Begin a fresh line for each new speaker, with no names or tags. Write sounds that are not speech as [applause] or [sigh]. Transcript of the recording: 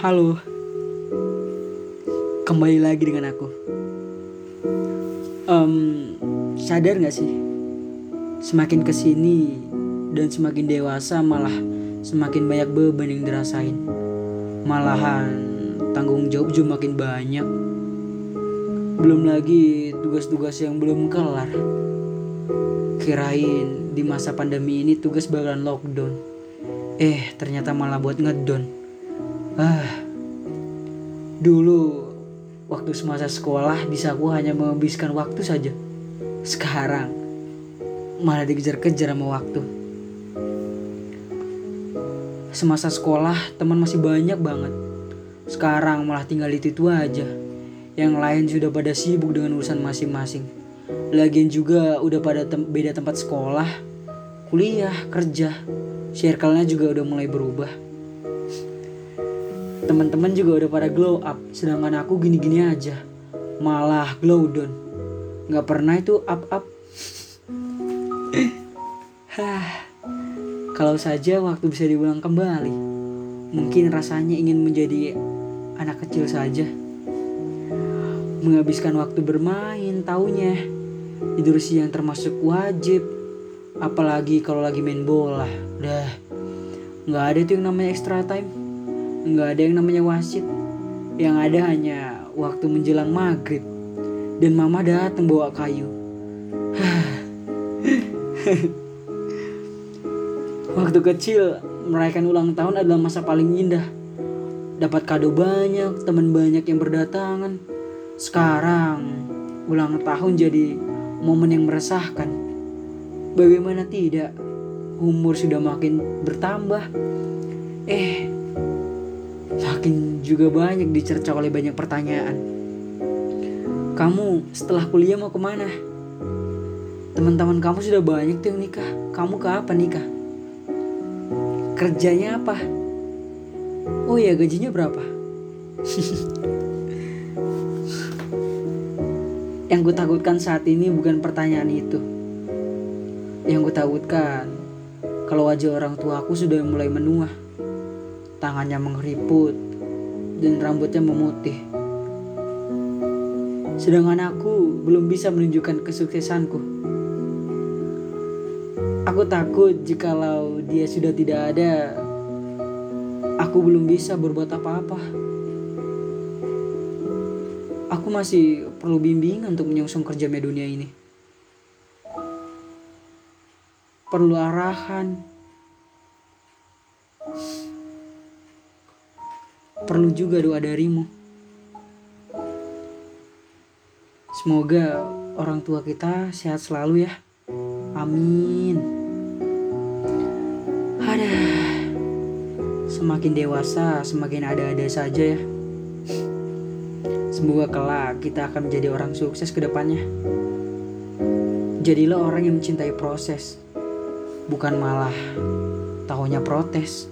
Halo, kembali lagi dengan aku. Em, sadar gak sih, semakin ke sini dan semakin dewasa malah semakin banyak beban yang dirasain. Malahan tanggung jawab juga makin banyak. Belum lagi tugas-tugas yang belum kelar. Kirain di masa pandemi ini tugas bakalan lockdown. Eh, ternyata malah buat ngedon. Ah, dulu waktu semasa sekolah bisa aku hanya menghabiskan waktu saja. Sekarang malah dikejar-kejar sama waktu. Semasa sekolah teman masih banyak banget. Sekarang malah tinggal itu, itu aja. Yang lain sudah pada sibuk dengan urusan masing-masing. Lagian juga udah pada tem beda tempat sekolah, kuliah, kerja. Circle-nya juga udah mulai berubah teman-teman juga udah pada glow up sedangkan aku gini-gini aja. Malah glow down. Nggak pernah itu up up [laughs] kalau saja waktu bisa diulang kembali mungkin rasanya ingin menjadi anak kecil saja. Menghabiskan waktu bermain taunya. Tidur siang termasuk wajib. Apalagi kalau lagi main bola. Dah nggak ada tuh yang namanya extra time nggak ada yang namanya wasit. Yang ada hanya waktu menjelang maghrib. Dan mama datang bawa kayu. [sighs] Waktu kecil merayakan ulang tahun adalah masa paling indah. Dapat kado banyak teman banyak yang berdatangan. Sekarang ulang tahun jadi momen yang meresahkan. Bagaimana tidak? Umur sudah makin bertambah. Eh Makin juga banyak dicerca oleh banyak pertanyaan. Kamu setelah kuliah mau ke mana? Teman-teman kamu sudah banyak tuh yang nikah. Kamu kapan nikah? Kerjanya apa? Oh ya gajinya berapa? [laughs] yang gue takutkan saat ini bukan pertanyaan itu. Yang gue takutkan kalau wajah orang tua aku sudah mulai menua tangannya mengeriput, dan rambutnya memutih. Sedangkan aku belum bisa menunjukkan kesuksesanku. Aku takut jikalau dia sudah tidak ada, aku belum bisa berbuat apa-apa. Aku masih perlu bimbingan untuk menyongsong kerja dunia ini. Perlu arahan, perlu juga doa darimu. Semoga orang tua kita sehat selalu ya. Amin. Ada. Semakin dewasa, semakin ada-ada saja ya. Semoga kelak kita akan menjadi orang sukses ke depannya. Jadilah orang yang mencintai proses, bukan malah tahunya protes.